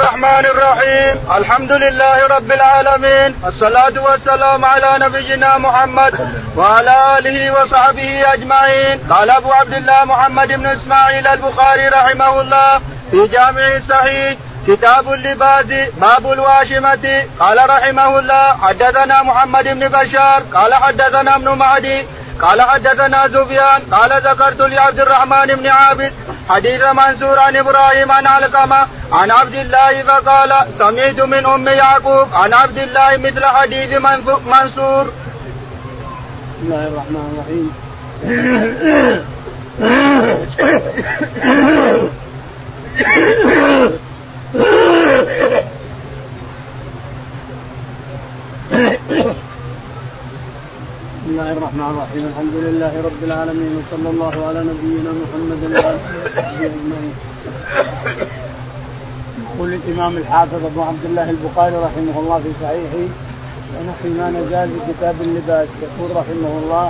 الرحمن الرحيم. الحمد لله رب العالمين. والصلاة والسلام على نبينا محمد وعلى آله وصحبه أجمعين. قال أبو عبد الله محمد بن إسماعيل البخاري رحمه الله في جامع الصحيح كتاب اللباس باب الواشمة. قال رحمه الله حدثنا محمد بن بشار قال حدثنا ابن معدي قال حدثنا سفيان قال ذكرت لعبد الرحمن بن عابد حديث منصور عن إبراهيم عن علقمه عن عبد الله فقال سمعت من ام يعقوب عن عبد الله مثل حديث منصور. بسم الله الرحمن الرحيم. بسم الله الرحمن الرحيم. الحمد لله رب العالمين وصلى الله على نبينا محمد وعلى آله أجمعين. يقول الإمام الحافظ أبو عبد الله البخاري رحمه الله في صحيحه ونحن ما نزال في كتاب اللباس. يقول رحمه الله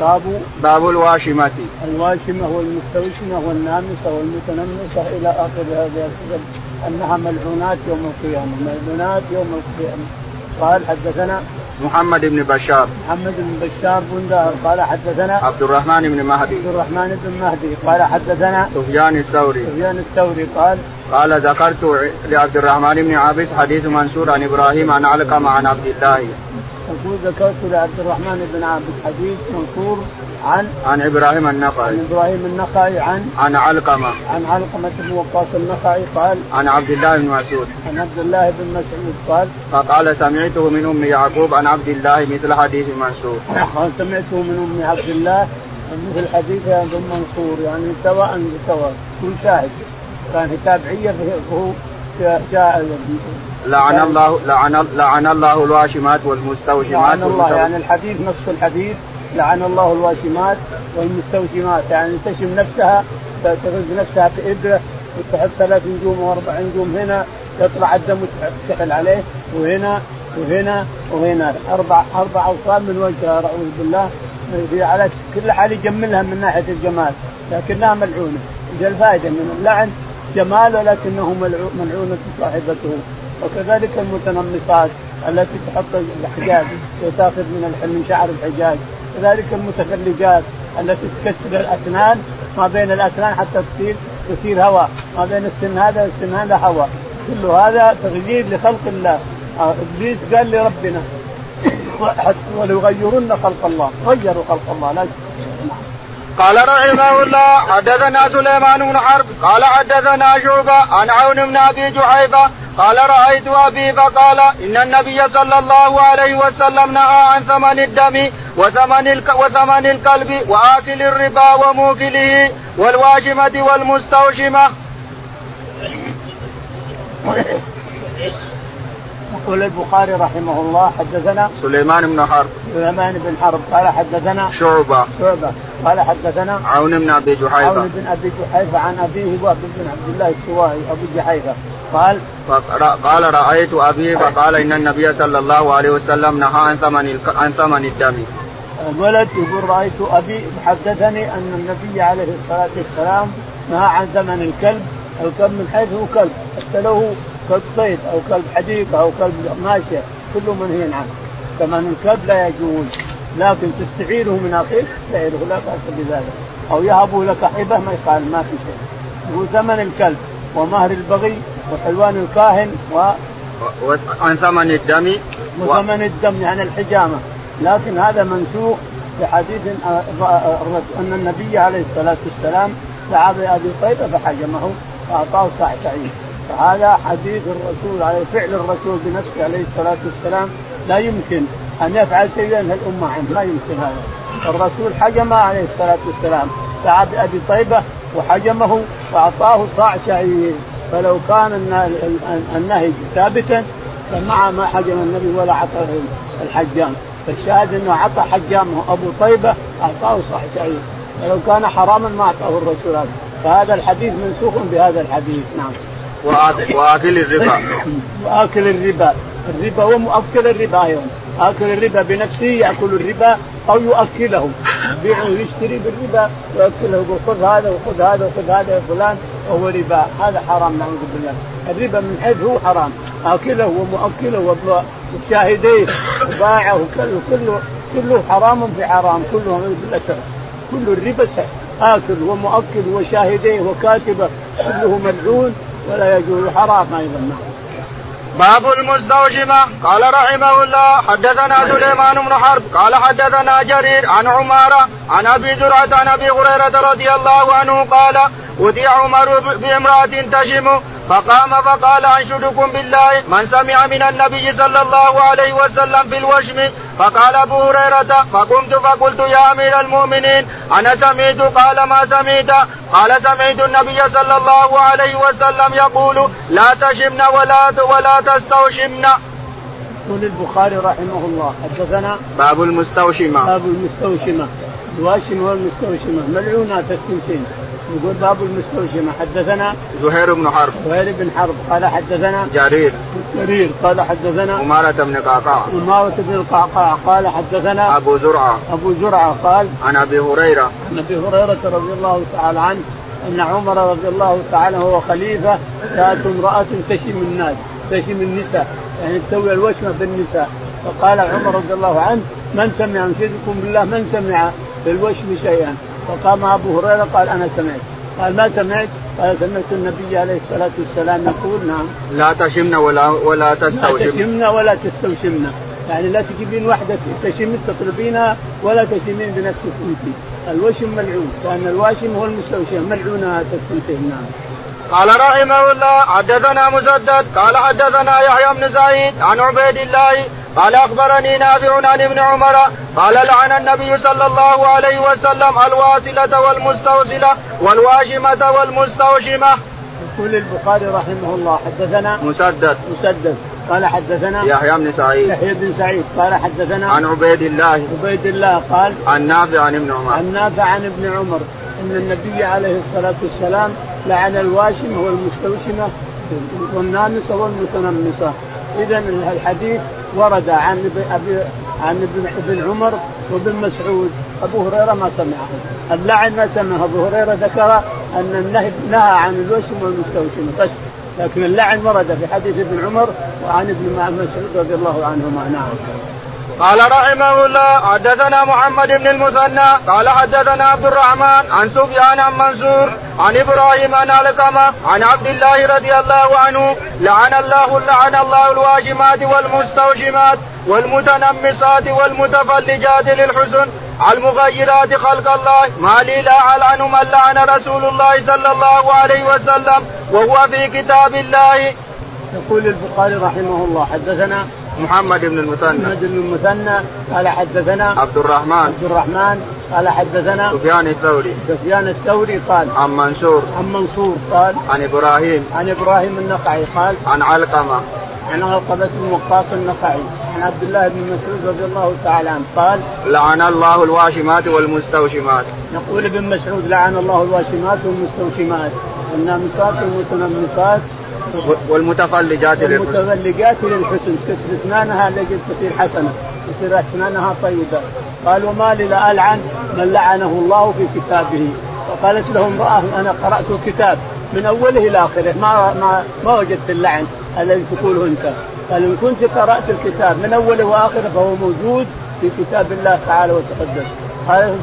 باب باب الواشمة الواشمة والمستوشمة والنامسة والمتنمسة إلى آخر هذه الكتب أنها ملعونات يوم القيامة ملعونات يوم القيامة. قال حدثنا محمد بن بشار. محمد بن بشار بندار قال حدثنا عبد الرحمن بن مهدي. عبد الرحمن بن مهدي. قال حدثنا سفيان الثوري. سفيان الثوري قال قال ذكرت لعبد الرحمن بن عابس حديث منصور عن إبراهيم عن علقمة عن عبد الله. يقول ذكرت لعبد الرحمن بن عابس حديث منصور عن عن إبراهيم النخعي. عن إبراهيم النخعي عن عن علقمة. عن علقمة بن وقاص النخعي قال عن عبد الله بن مسعود. عن عبد الله بن مسعود قال فقال سمعته من أم يعقوب عن عبد الله مثل حديث منصور. قال سمعته من أم عبد الله مثل حديث ابن منصور يعني سواء بسواء كل شاهد. كان تابعية فهو جاء لعن الله لعن لعن الله الواشمات والمستوشمات لعن الله يعني الحديث نص الحديث. لعن الله الواشمات والمستوشمات يعني تشم نفسها تغز نفسها بإبرة وتحط ثلاث نجوم وأربع نجوم هنا يطلع الدم وتسحل عليه وهنا وهنا وهنا. أربع أربع أوصال من وجهها أعوذ بالله. في على كل حال يجملها من ناحية الجمال لكنها ملعونة. إذا الفائدة من اللعن جمال ولكنه ملعونة صاحبته. وكذلك المتنمصات التي تحط الحجاج وتأخذ من من شعر الحجاج. كذلك المتفلجات التي تكسر الأسنان ما بين الأسنان حتى تصير تصير هواء ما بين السن هذا والسن هذا هواء كل هذا تغيير لخلق الله. إبليس قال لربنا وليغيرن خلق الله. غيروا خلق الله. لا قال رحمه الله حدثنا سليمان بن حرب قال حدثنا شعبة عن عون بن أبي جحيفة قال رأيت أبي فقال إن النبي صلى الله عليه وسلم نهى عن ثمن الدم وثمن وثمن الكلب وآكل الربا وموكله والواشمة والمستوشمة. يقول البخاري رحمه الله حدثنا سليمان بن حرب. سليمان بن حرب قال حدثنا شعبة. شعبة. قال حدثنا عون بن أبي جحيفة. عون بن أبي جحيفة عن أبيه وابي بن عبد الله السوائي أبو جحيفة. قال قال رأيت ابي فقال إن النبي صلى الله عليه وسلم نهى عن ثمن عن ثمن الدم. الولد يقول رأيت أبي حدثني أن النبي عليه الصلاة والسلام نهى عن ثمن الكلب الكلب من حيث هو كلب حتى لو كلب صيد أو كلب حديقة أو كلب ماشية كله منهي عنه ثمن الكلب لا يجوز. لكن تستعيره من أخيك تستعيره لا بأس بذلك. أو يهبه لك حبة ما يقال ما في شيء. يقول ثمن الكلب ومهر البغي وحلوان الكاهن و عن ثمن الدم وثمن الدم يعني الحجامة. لكن هذا منسوخ بحديث أن النبي عليه الصلاة والسلام دعا بأبي صيده فحجمه فاعطاه ساع فهذا حديث الرسول عليه فعل الرسول بنفسه عليه الصلاة والسلام لا يمكن أن يفعل شيئا الأمة عنه ما يمكن هذا. الرسول حجم عليه الصلاة والسلام. دعا بابي طيبة وحجمه وأعطاه صاع شعير. فلو كان النهي ثابتا فمع ما حجم النبي ولا عطى الحجام. فالشاهد أنه اعطى حجامه. أبو طيبة أعطاه صاع شعير. فلو كان حراما ما أعطاه الرسول هذا. فهذا الحديث منسوخ بهذا الحديث. نعم. وآكل الربا. وآكل الربا. الربا هو مؤكل الربا أيضا آكل الربا بنفسه يأكل الربا أو يؤكله. يبيع ويشتري بالربا ويؤكله يقول خذ هذا وخذ هذا وخذ هذا يا فلان وهو ربا. هذا حرام نعوذ بالله. الربا من حيث هو حرام. آكله ومؤكله وشاهديه وباعه وكله كله كله حرام في حرام. كله بالأسف كل الربا آكل ومؤكل وشاهديه وكاتبه. كله ملعون. ولا يجوز حرام أيضا. باب المستوشمة قال رحمه الله حدثنا سليمان بن حرب. قال حدثنا جرير عن عمارة عن أبي زرعة عن أبي هريرة رضي الله عنه قال أتي عمر بامرأة تشم فقام فقال أنشدكم بالله من سمع من النبي صلى الله عليه وسلم في الوشم. فقال أبو هريرة فقمت فقلت يا أمير المؤمنين أنا سمعت؟ قال ما سمعت؟ قال سمعت النبي صلى الله عليه وسلم يقول لا تشمن ولا ولا تستوشمن. يقول البخاري رحمه الله حدثنا باب المستوشمة. باب المستوشمة. الواشم والمستوشمة ملعونات السنتين يقول باب المستوشمة حدثنا زهير بن حرب. زهير بن حرب قال حدثنا جرير. جرير قال حدثنا أمارة بن قعقاع. أمارة بن القعقاع قال حدثنا أبو زرعة. أبو زرعة قال عن أبي هريرة. عن أبي هريرة رضي الله تعالى عنه أن عمر رضي الله تعالى هو خليفة جاءت امرأة تشم الناس تشم النساء يعني تسوي الوشمة في النساء فقال عمر رضي الله عنه من سمع انشدكم بالله من سمع بالوشم شيئا؟ فقام أبو هريرة قال أنا سمعت. قال ما سمعت؟ قال سمعت النبي عليه الصلاة والسلام يقول نعم. لا تشمن ولا ولا تستوشمن لا تشمن ولا تستوشمن يعني لا تجيبين واحدة تشم تطلبينها ولا تشمين بنفسك انت الوشم ملعون. لأن الواشم هو المستوشم. ملعونة الثنتين نعم. قال رحمه الله حدثنا مسدد قال حدثنا يحيى بن سعيد عن عبيد الله قال أخبرني نافع عن ابن عمر قال لعن النبي صلى الله عليه وسلم الواصلة والمستوصلة والواشمة والمستوشمة. يقول البخاري رحمه الله حدثنا مسدد. مسدد. قال حدثنا يحيى بن سعيد. يحيى بن سعيد. قال حدثنا عن عبيد الله. عبيد الله قال عن نافع عن ابن عمر. عن نافع عن ابن عمر إن النبي عليه الصلاة والسلام لعن الواشمه والمستوشمه والنامصة والمتنمصة. اذا الحديث ورد عن ابي عن ابن ابن عمر وابن مسعود. أبو هريرة ما سمعه. اللعن ما سمعه. أبو هريرة ذكر أن النهي نهى عن الوشم والمستوشم بس. لكن اللعن ورد في حديث ابن عمر وعن ابن مسعود رضي الله عنهما. نعم. قال رحمه الله حدثنا محمد بن المثنى. قال حدثنا عبد الرحمن عن سفيان عن منصور. عن إبراهيم عن علقمة عن عبد الله رضي الله عنه لعن الله لعن الله الواجمات والمستوشمات والمتنمصات والمتفلجات للحسن المغيرات خلق الله. ما لي لا ألعن من لعن رسول الله صلى الله عليه وسلم وهو في كتاب الله. يقول البخاري رحمه الله حدثنا محمد بن المثنى. محمد بن المثنى قال حدثنا عبد الرحمن. عبد الرحمن قال حدثنا سفيان الثوري. سفيان الثوري قال عن منصور. عن منصور قال عن إبراهيم. عن إبراهيم النقعي قال عن علقمة. عن علقمة بن وقاص النقعي. عن عبد الله بن مسعود رضي الله تعالى عنه قال لعن الله الواشمات والمستوشمات. يقول ابن مسعود لعن الله الواشمات والمستوشمات. والنامصات والمتنمصات. والمتفلجات للحسن. والمتفلجات للحسن. تسر اسنانها لقد تصير حسنة. تصير اسنانها طيبة. قال وما لي لا ألعن من لعنه الله في كتابه. فقالت له امرأة أنا قرأت الكتاب من أوله إلى آخره ما ما ما وجدت اللعن الذي تقوله أنت. قال إن كنت قرأت الكتاب من أوله واخره فهو موجود في كتاب الله تعالى وتقدم. قال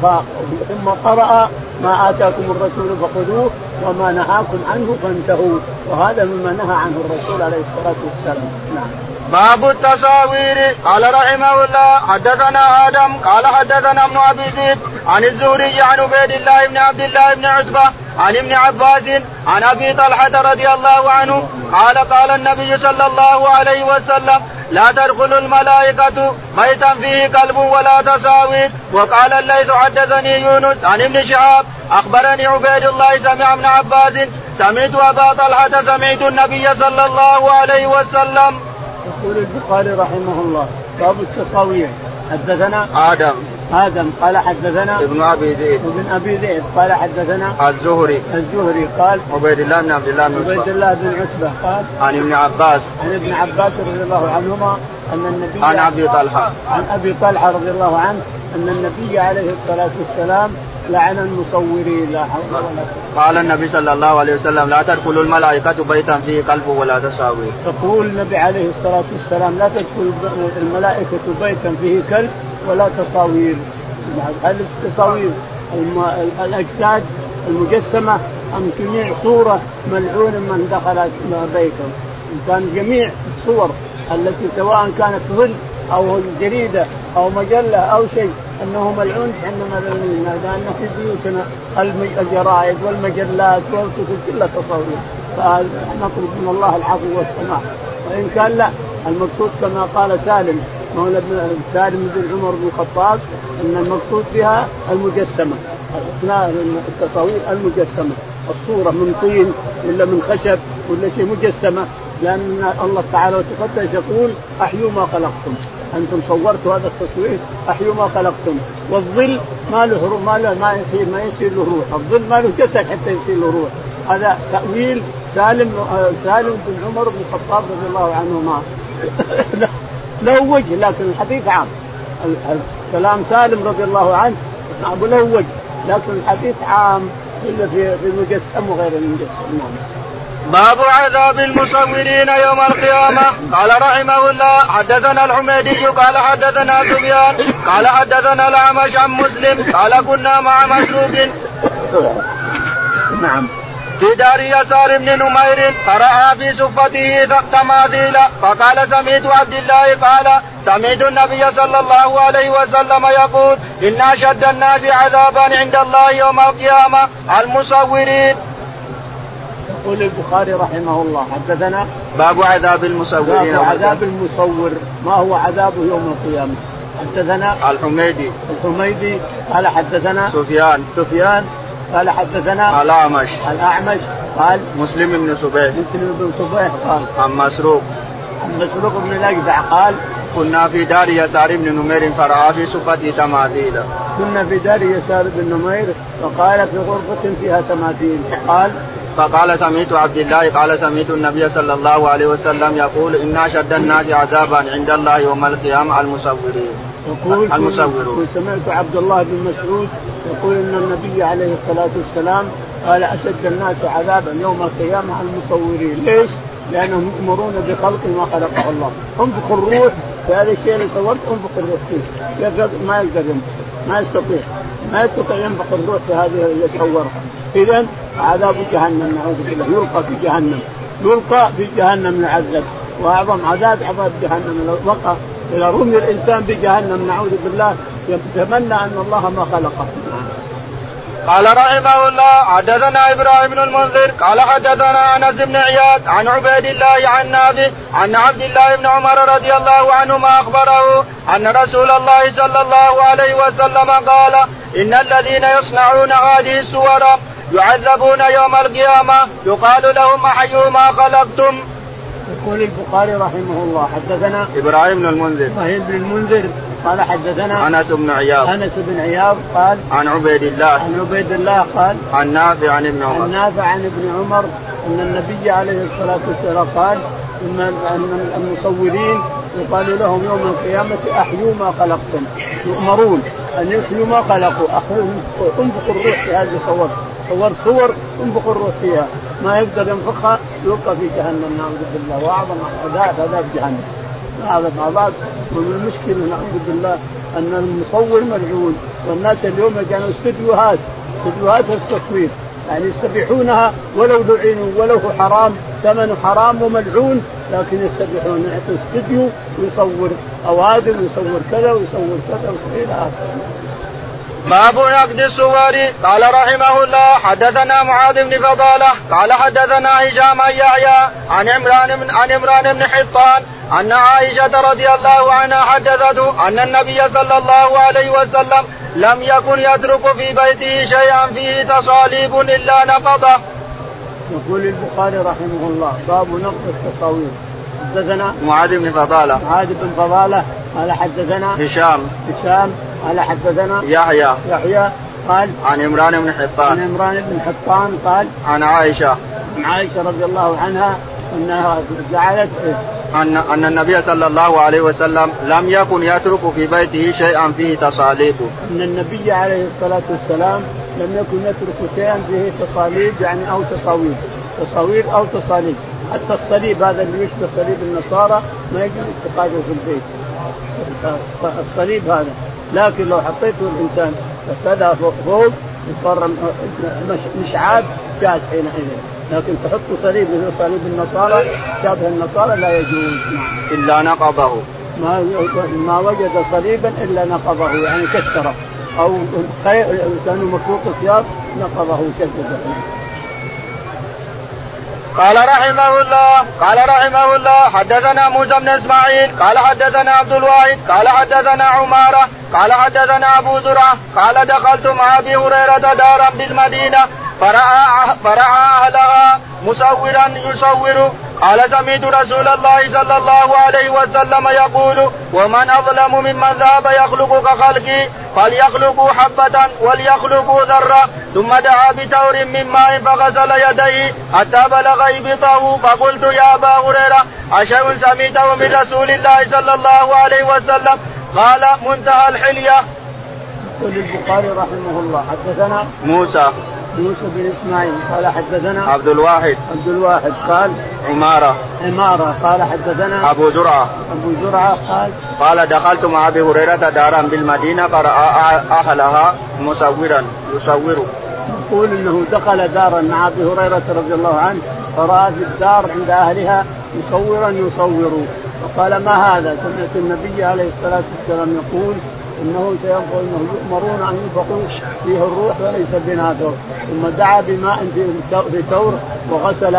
ثم قرأ ما آتاكم الرسول فخذوه وما نهاكم عنه فانتهوا. وهذا مما نهى عنه الرسول عليه الصلاة والسلام. نعم. باب التصاوير قال رحمه الله حدثنا آدم قال حدثنا ابن أبي ذئب عن الزهري عن عبيد الله بن عبد الله بن عتبة عن ابن عباس عن أبي طلحة رضي الله عنه قال قال النبي صلى الله عليه وسلم لا تدخل الملائكة بيتا فيه كلب ولا تصاوير وقال الليث حدثني يونس عن ابن شهاب أخبرني عبيد الله سمع ابن عباس سمعت أبا طلحة سمعت النبي صلى الله عليه وسلم. يقول البخاري رحمه الله باب التصاوير. حدثنا آدم. آدم قال حدثنا ابن أبي ذئب ابن أبي ذئب قال حدثنا الزهري. الزهري قال عبيد الله بن عبد الله بن عبيد الله بن عتبة قال عن ابن عباس. عن ابن عباس رضي الله عنهما أن النبي عن أبي طلحة. عن أبي طلحة رضي الله عنه أن النبي عليه الصلاة والسلام لعن المصورين لا حول ولا قال النبي صلى الله عليه وسلم لا تدخل الملائكة بيتا فيه قلب ولا تصاوير. يقول النبي عليه الصلاة والسلام لا تدخل الملائكة بيتا فيه كلب ولا تصاوير. هل التصاوير الأجساد المجسمة أم جميع صورة ملعون من دخل بيته إن كان جميع الصور التي سواء كانت ظل أو جريدة أو مجلة أو شيء أنه ملعون إحنا ملعونين لأن في بيوتنا الجرائد والمجلات والكتب كلها تصاوير. فنطلب من الله العفو والسماح وإن كان لا المقصود كما قال سالم مولى سالم بن عمر بن الخطاب إن المقصود بها المجسمة. التصاوير المجسمة. الصورة من طين ولا من خشب ولا شيء مجسمة. لأن الله تعالى وتقدس يقول أحيوا ما خلقتم. أنتم صورتوا هذا التصوير أحيوا ما خلقتم. والظل ما له ما له ما يصير ما يصير له روح، الظل ما له جسد حتى يصير له روح، هذا تأويل سالم سالم بن عمر بن الخطاب رضي الله عنهما. له وجه لكن الحديث عام. كلام سالم رضي الله عنه له وجه لكن الحديث عام إلا في المجسم وغير المجسم نعم. باب عذاب المصورين يوم القيامة. قال رحمه الله حدثنا الحميدي قال حدثنا سفيان قال حدثنا الأعمش عن مسلم قال كنا مع مسروق نعم. في دار يسار بن نمير قرأ في سفته تماثيل فقال سمعت عبد الله قال سمعت النبي صلى الله عليه وسلم يقول إن أشد الناس عذابا عند الله يوم القيامة المصورين. يقول البخاري رحمه الله حدثنا باب عذاب المصورين. باب عذاب المصور ما هو عذابه يوم القيامة؟ حدثنا الحميدي. الحميدي قال حدثنا سفيان. سفيان قال حدثنا الأعمش. الأعمش قال مسلم بن صبيح. مسلم بن صبيح قال عن مسروق. عن مسروق بن الأجدع قال كنا في دار يسار بن نمير فرأى في سفة تماثيل. كنا في دار يسار بن نمير وقال في غرفة فيها تماثيل قال فقال سمعت عبد الله قال سمعت النبي صلى الله عليه وسلم يقول إن أشد الناس عذابا عند الله يوم القيامة المصورين. يقول المصورون. سمعت عبد الله بن مسعود يقول إن النبي عليه الصلاة والسلام قال أشد الناس عذابا يوم القيامة المصورين، ليش؟ لأنهم يؤمرون بخلق ما خلقه الله، انفخ الروح في هذا الشيء اللي صورت انفخ الروح فيه، ما يقدر ينفخ، ما يستطيع، ما يستطيع ينفخ الروح في هذه اللي صورها، اذا عذاب جهنم نعوذ بالله. يلقى في جهنم. يلقى في جهنم يعذب وأعظم عذاب عذاب جهنم. لو وقع اذا رمي الإنسان بجهنم نعوذ بالله. يتمنى أن الله ما خلقه. قال رحمه الله حدثنا إبراهيم بن المنذر قال حدثنا أنس بن عياد عن عبيد الله عن نافع عن عبد الله بن عمر رضي الله عنهما أخبره أن رسول الله صلى الله عليه وسلم قال إن الذين يصنعون هذه السور يعذبون يوم القيامة. يقال لهم أحيوا ما خلقتم. يقول البخاري رحمه الله حدثنا إبراهيم بن المنذر. إبراهيم بن المنذر قال حدثنا أنس بن عياض. أنس بن عياض قال عن عبيد الله. عن عبيد الله قال عن نافع عن ابن عمر. عن نافع عن ابن عمر أن النبي عليه الصلاة والسلام قال إن المصورين يقال لهم يوم القيامة أحيوا ما خلقتم. يؤمرون أن يحيوا ما خلقوا. انفقوا الروح في هذه الصور صورت صور انفخ الروح فيها. ما يقدر ينفخها يلقى في جهنم نعوذ بالله. وأعظم عذاب عذاب جهنم. اعظم عذاب ومن المشكلة نعوذ بالله أن المصور ملعون. والناس اليوم كانوا استديوهات استديوهات التصوير. يعني يستبيحونها ولو لعنوا ولو حرام ثمن حرام وملعون لكن يستبيحون. يعطي استديو ويصور أوادم ويصور كذا ويصور كذا ويصور إلى آخره. باب نقد الصور قال رحمه الله حدثنا معاذ بن فضالة. قال حدثنا هشام يحيى عن عمران بن عن عمران بن حطان أن عائشة رضي الله عنها حدثته أن النبي صلى الله عليه وسلم لم يكن يترك في بيته شيئا فيه تصاليب إلا نقضه. يقول البخاري رحمه الله باب نقد التصاوير. حدثنا معاذ بن فضالة. معاذ بن فضالة قال حدثنا هشام. هشام قال حدثنا يحيى. يحيى قال عن عمران بن حطان. عن عمران بن حطان قال عن عائشة. عن عائشة رضي الله عنها أنها جعلت ان أن النبي صلى الله عليه وسلم لم يكن يترك في بيته شيئا فيه تصاليب. أن النبي عليه الصلاة والسلام لم يكن يترك شيئا فيه تصاليب يعني أو تصاوير. تصاوير أو تصاليب حتى الصليب هذا اللي يشبه صليب النصارى ما يجوز اتخاذه في البيت. الصليب هذا. لكن لو حطيته الإنسان كذا فوق يصير مشعاب جاز حينئذ. لكن تحط صليب مثل صليب النصارى شابه النصارى لا يجوز. إلا نقضه. ما ما وجد صليبا إلا نقضه يعني كسره. أو كانوا مخلوق الثياب نقضه وشدده قال رحمه الله قال رحمه الله حدثنا موسى بن إسماعيل قال حدثنا عبد الواحد قال حدثنا عمارة قال حدثنا أبو زرعة قال دخلت مع أبي هريرة دارا بالمدينة فرأى فرأى أهلها مصورا يصور قال سمعت رسول الله صلى الله عليه وسلم يقول ومن أظلم ممن ذهب يخلق كخلقي فليخلقوا حبة وليخلقوا ذرة. ثم دعا بتور من ماء فغسل يديه حتى بلغ إبطه. فقلت يا أبا هريرة أشيء سمعته من رسول الله صلى الله عليه وسلم؟ قال منتهى الحلية. يقول البخاري رحمه الله حدثنا موسى. موسى بن إسماعيل قال حدثنا عبد الواحد. عبد الواحد قال عمارة. عمارة قال حدثنا أبو زرعة. أبو زرعة قال قال دخلت مع أبي هريرة دارا بالمدينة فرأى أهلها مصورا يصور. يقول إنه دخل دارا مع أبي هريرة رضي الله عنه فرأى في الدار عند أهلها مصورا يصور. وقال ما هذا؟ سمعت النبي عليه الصلاة والسلام يقول انه سينفع انه يؤمرون أن ينفقوا فيه الروح وليس بنادر ثم دعا بماء في ثور وغسل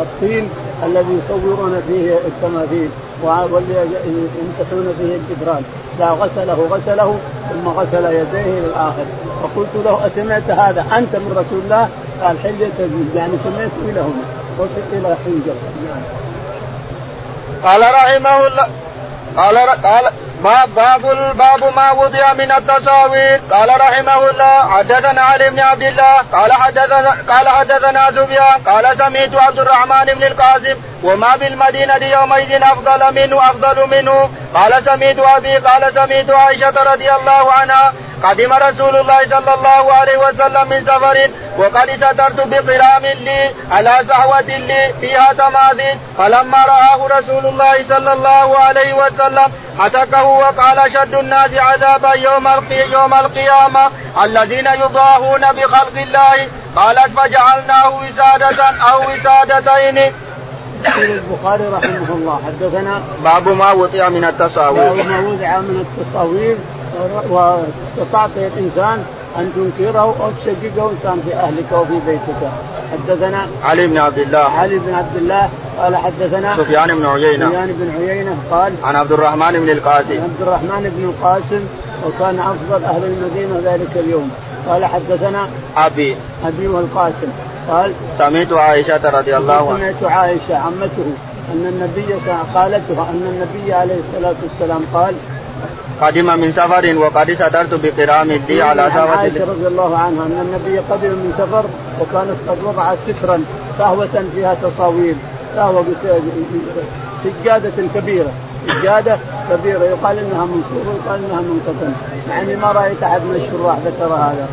الطين الذي يصورون فيه التماثيل ويمسحون فيه الجدران. لا غسله غسله ثم غسل يديه إلى الآخر فقلت له أسمعت هذا؟ أنت من رسول الله؟ قال حلية يعني سمعت إلى هنا وصل إلى حنجر قال رحمه الله قال قال باب باب باب ما وضع من التصاوير. قال رحمه الله حدثنا علي بن عبد الله قال حدثنا قال حدثنا سفيان قال سمعت عبد الرحمن بن القاسم وما بالمدينة يومئذ أفضل منه أفضل منه. قال سمعت أبي قال سمعت عائشة رضي الله عنها. قدم رسول الله صلى الله عليه وسلم من سفر وقد سترت بقرام لي على سهوة لي فيها تماثيل. فلما رآه رسول الله صلى الله عليه وسلم حتكه وقال شد الناس عذابا يوم يوم القيامة الذين يضاهون بخلق الله قالت فجعلناه وسادة أو وسادتين. يقول البخاري رحمه الله حدثنا باب ما وضع من التصاوير. باب ما وضع من التصاوير واستطعت الإنسان أن تنكره أو تشققه ان كان في أهلك وفي بيتك. حدثنا علي بن عبد الله. علي بن عبد الله قال حدثنا سفيان بن عيينة. سفيان بن عيينة قال عن عبد الرحمن بن القاسم. عبد الرحمن بن القاسم وكان أفضل أهل المدينة ذلك اليوم. قال حدثنا أبي. أبي والقاسم. قال سمعت عائشة رضي الله عنها. سمعت عائشة عمته أن النبي قالتها أن النبي عليه الصلاة والسلام قال قدم من سفر وقد سترت بقرام لي على سهوة عائشة رضي الله عنها أن النبي قدم من سفر وكانت قد وضعت سترا سهوة فيها تصاوير. سهوة سجادة كبيرة. سجادة كبيرة. يقال إنها منصوبة ويقال إنها منقطن يعني ما رأيت أحد من الشراح ذكر هذا.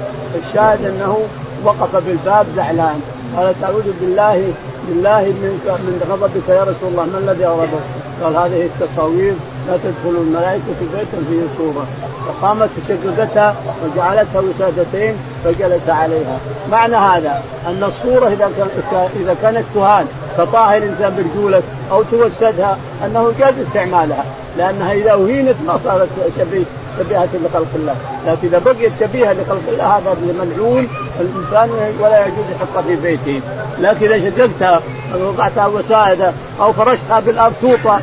الشاهد أنه وقف بالباب زعلان. قال تعوذ بالله بالله من من غضبك يا رسول الله ما الذي أغضبك؟ قال هذه التصاوير لا تدخل الملائكة بيتا فيه صورة. فقامت شققتها وجعلتها وسادتين فجلس عليها. معنى هذا أن الصورة إذا إذا كانت تهان فطاها الإنسان برجولك أو توسدها أنه جاز استعمالها. لأنها إذا أهينت ما صارت شبيه. شبيهة لخلق الله، لكن إذا بقيت شبيهة لخلق الله هذا ملعون الإنسان ولا يجوز يحطها في بيته، لكن إذا شققتها أو وضعتها وسائدة أو فرشتها بالأرض توطى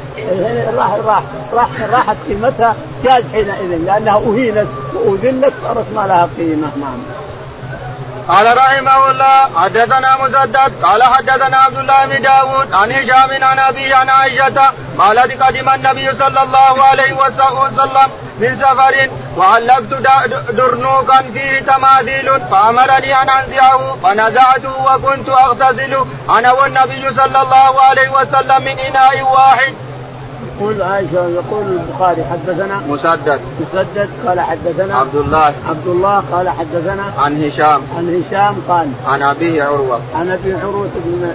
راح راح راح راحت قيمتها جاز حينئذ لأنها أهينت وأذلت صارت ما لها قيمة. نعم. قال رحمه الله حدثنا مسدد قال حدثنا عبد الله بن داود عن هشام عن أبي عن عائشة قالت قدم النبي صلى الله عليه وسلم من سفر وعلقت درنوكا فيه تماثيل فأمرني أن أنزعه فنزعته وكنت أغتسل أنا والنبي صلى الله عليه وسلم من إناء واحد. يقول عائشة يقول البخاري حدثنا مسدد. مسدد قال حدثنا عبد الله. عبد الله قال حدثنا عن هشام. عن هشام قال عن أبيه عروة. عن أبي عروة بن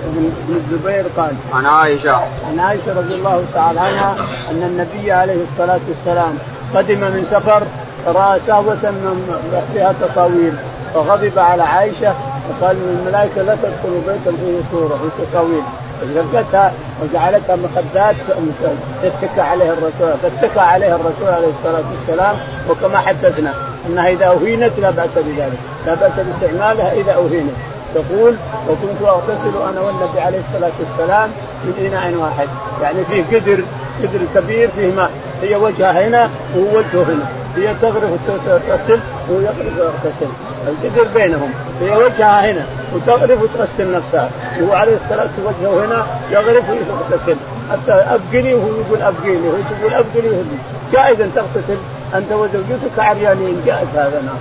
بن الزبير قال عن عائشة. عن عائشة رضي الله تعالى عنها أن النبي عليه الصلاة والسلام قدم من سفر رأى سهوه فيها تصاوير فغضب على عائشة وقال الملائكة لا تدخل بيتا فيه صورة في تصاوير. فزقتها وجعلتها مخدات يتكى عليها الرسول فاتكى عليها الرسول عليه الصلاة والسلام وكما حدثنا إنها إذا أهينت لا بأس بذلك، لا بأس باستعمالها إذا أهينت. تقول وكنت أغتسل أنا والنبي عليه الصلاة والسلام من إناء واحد، يعني فيه قدر قدر كبير فيه ماء، هي وجهها هنا وهو وجهه هنا، هي تغرف وتغتسل وهو يغرف ويغتسل، القدر بينهم، هي وجهها هنا وتغرف وتغسل نفسها، وهو عليه الصلاة وجهه هنا يغرف ويغتسل، حتى أبقني وهو يقول أبقيني، وهو يقول أبقني جائز أن تغتسل أنت وزوجتك عريانين جائز هذا نعم.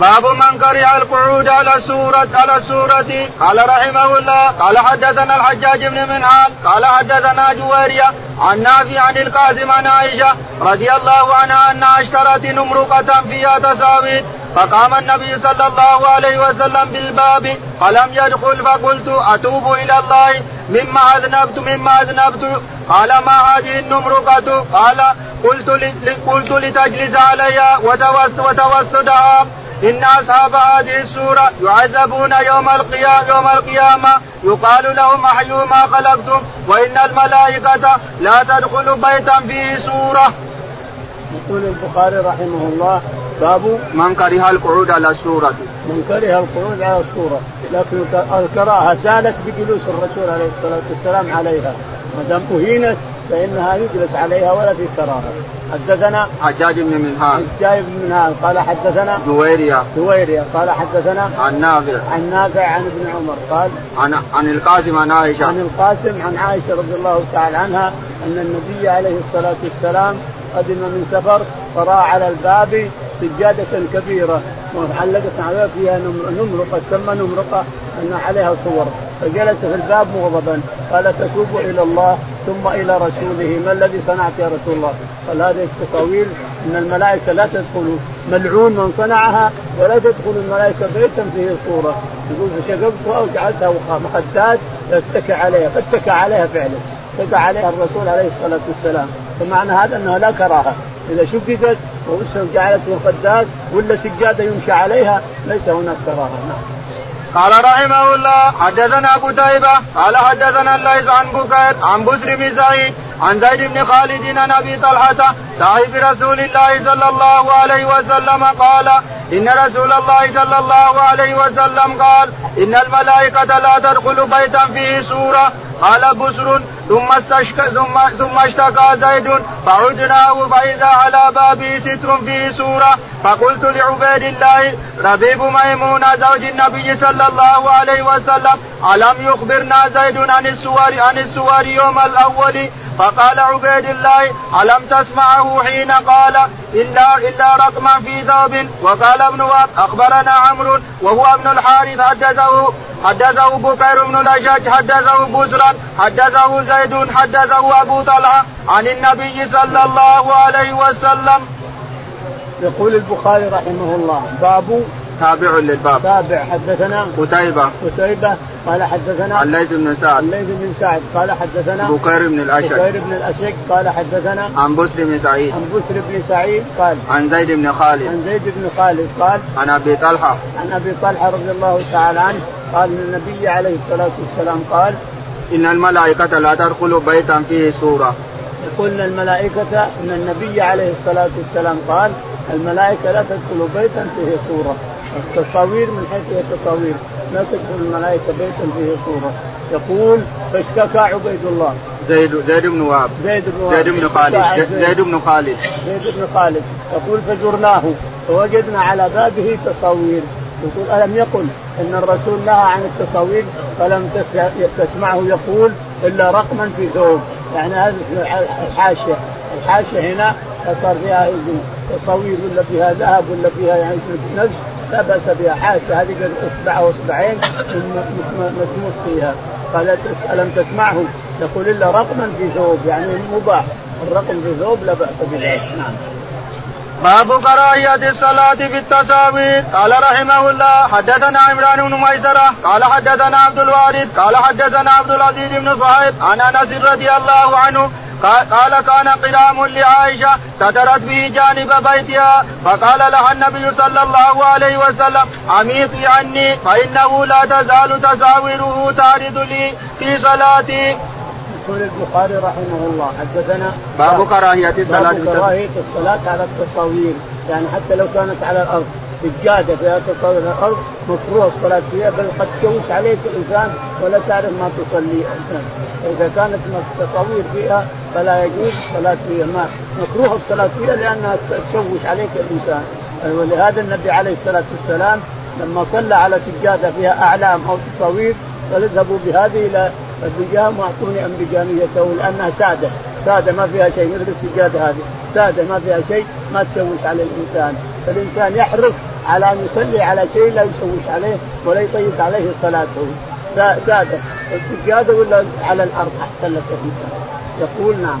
باب من كره القعود على السورة على السورة قال رحمه الله قال حدثنا الحجاج بن منهال قال حدثنا جويرية عن نافع عن القاسم عن عائشة رضي الله عنها أنها أشترت نمرقة فيها تساوي فقام النبي صلى الله عليه وسلم بالباب فلم يدخل فقلت أتوب إلى الله؟ مما أذنبت مما أذنبت. قال ما هذه النمرقة؟ قال قلت قلت لتجلس عليها وتوسدها. إن أصحاب هذه السورة يعذبون يوم القيامة يوم القيامة. يقال لهم أحيوا ما خلقتم وإن الملائكة لا تدخل بيتا فيه سورة. يقول البخاري رحمه الله باب من كره القعود على السورة. من كره القعود على السورة. لكن الكراهة زالت بجلوس الرسول عليه الصلاة والسلام عليها. ما دام أهينت فإنها يجلس عليها ولا في كراهه حدثنا حجاج بن منهال. حجاج بن منهال. قال حدثنا جويرية جويرية قال حدثنا عن نافع. عن نافع عن ابن عمر. قال عن عن القاسم عن عائشة. عن القاسم عن عائشة رضي الله تعالى عنها أن النبي عليه الصلاة والسلام قدم من سفر فرأى على الباب سجادة كبيرة معلقة عليها فيها نمرقة تسمى نمرقة أن عليها صور. فجلس في الباب مغضبا. قال تتوب إلى الله ثم إلى رسوله. ما الذي صنعت يا رسول الله؟ قال هذه التصاوير أن الملائكة لا تدخل ملعون من صنعها ولا تدخل الملائكة بيتا فيه صورة يقول فشققتها وجعلتها مخدات اتكى عليها فاتكى عليها فعلا. اتكى عليها الرسول عليه الصلاة والسلام. فمعنى هذا أنها لا كراهة. إذا شققت وجعلت مخدات ولا سجادة يمشي عليها ليس هناك كراهة. نعم. قال رحمه الله حدثنا قتيبة قال حدثنا الليث عن بكير عن بسر بن سعيد عن زيد بن خالد عن أبي طلحة صاحب رسول الله صلى الله عليه وسلم قال إن رسول الله صلى الله عليه وسلم قال إن الملائكة لا تدخل بيتا فيه سورة قال بسر ثم استشك ثم ثم اشتكى زيد فعدناه فإذا على بابه ستر فيه سورة. فقلت لعبيد الله ربيب ميمون زوج النبي صلى الله عليه وسلم ألم يخبرنا زيد عن السور عن السور يوم الأول؟ فقال عبيد الله ألم تسمعه حين قال إلا إلا رقما في ثوب وقال ابن وهب أخبرنا عمرو وهو ابن الحارث حدثه حدثه بكير بن الأشج حدثه بسرا حدثه زيد حدثه أبو طلحة عن النبي صلى الله عليه وسلم. يقول البخاري رحمه الله باب تابع للباب. تابع. حدثنا قتيبة. قتيبة. قال حدثنا الليث بن سعد. الليث بن سعد. قال حدثنا بكير بن الأشج. بكير بن الأشج. قال حدثنا عن بسر بن سعيد. عن بسر بن سعيد. قال عن زيد بن خالد. عن زيد بن خالد. قال عن أبي طلحة. عن أبي طلحة رضي الله تعالى عنه. قال إن النبي عليه الصلاة والسلام قال إن الملائكة لا تدخل بيتا فيه صورة. يقول ان الملائكة إن النبي عليه الصلاة والسلام قال الملائكة لا تدخل بيتا فيه صورة. التصاوير من حيث هي تصاوير لا تدخل الملائكة بيتا فيه صورة. يقول فاشتكى عبيد الله. زيد زيد بن وهب زيد بن وهب زيد بن خالد. زيد بن خالد. زيد بن خالد. يقول فزرناه فوجدنا على بابه تصاوير. يقول ألم يقل إن الرسول نهى عن التصاوير فلم تسمعه يقول إلا رقما في ثوب. يعني هذه الحاشية. الحاشية هنا صار فيها تصاوير ولا فيها ذهب ولا فيها يعني نفس. لا بأس بها. حاشا هذه اصبع واصبعين مسموس فيها. قال الم تسمعه. يقول إلا رقما في ثوب يعني مباح. الرقم بثوب لا بأس بذلك. نعم. باب كراهية الصلاة في التصاوير قال رحمه الله حدثنا عمران بن ميسرة. قال حدثنا عبد الوارث. قال حدثنا عبد العزيز بن صهيب. عن أنس رضي الله عنه قال كان قرام لعائشة سترت به جانب بيتها فقال لها النبي صلى الله عليه وسلم عميقي عني فإنه لا تزال تساوره تعرض لي في صلاتي. يقول البخاري رحمه الله حدثنا باب كراهية الصلاة باب كراهية الصلاة على التصاوير يعني حتى لو كانت على الأرض. سجادة فيها تصاوير الأرض مكروه الصلاة فيها بل قد تشوش عليك الإنسان ولا تعرف ما تصلي. فإذا كانت التصاوير فيها فلا يجوز الصلاة فيها. ما مكروه الصلاة فيها لأنها تشوش عليك الإنسان. ولهذا النبي عليه الصلاة والسلام لما صلى على سجادة فيها أعلام أو تصاوير قال اذهبوا بهذه إلى البجام وأعطوني أنبجاميته لأنها سادة. سادة ما فيها شيء مثل السجادة هذه. سادة ما فيها شيء ما تشوش على الإنسان. فالإنسان يحرص على أن يصلي على شيء لا يشوش عليه ولا يطيب عليه صلاته. ساده السجاده ولا على الأرض أحسن لك يقول نعم.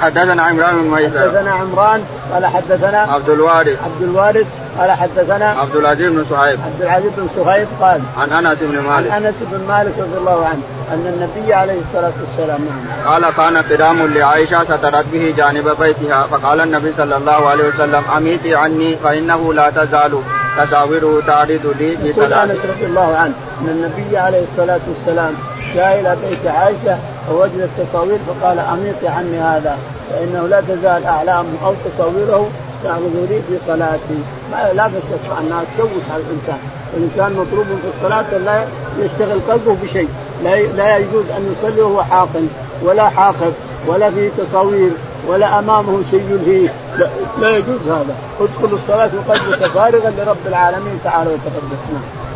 حدثنا عمران بن ميسر حدثنا عمران قال حدثنا عبد الوارث. عبد الوارث قال حدثنا عبد العزيز بن صهيب. عبد العزيز بن صهيب قال عن أنس بن مالك. عن أنس بن مالك رضي الله عنه أن النبي عليه الصلاة والسلام نعم. قال كان قدام لعائشة سترت به جانب بيتها. فقال النبي صلى الله عليه وسلم أميتي عني فإنه لا تزال تساوره تعرض لي في صلاه أنس رضي الله عنه أن النبي عليه الصلاة والسلام جاء إلى بيت عائشة فوجد التصاوير فقال اميطي عني هذا فإنه لا تزال اعلامه أو تصاويره لي في صلاتي. ما لا بس انها تشوش على الإنسان. الإنسان مطلوب في الصلاة لا يشتغل قلبه بشيء. لا لا يجوز أن يصلي وهو حاقن ولا حاقب ولا في تصاوير ولا أمامه شيء يلهيه. لا, لا يجوز هذا. ادخل الصلاة وقلبك فارغا لرب العالمين تعالى وتقدس. نعم.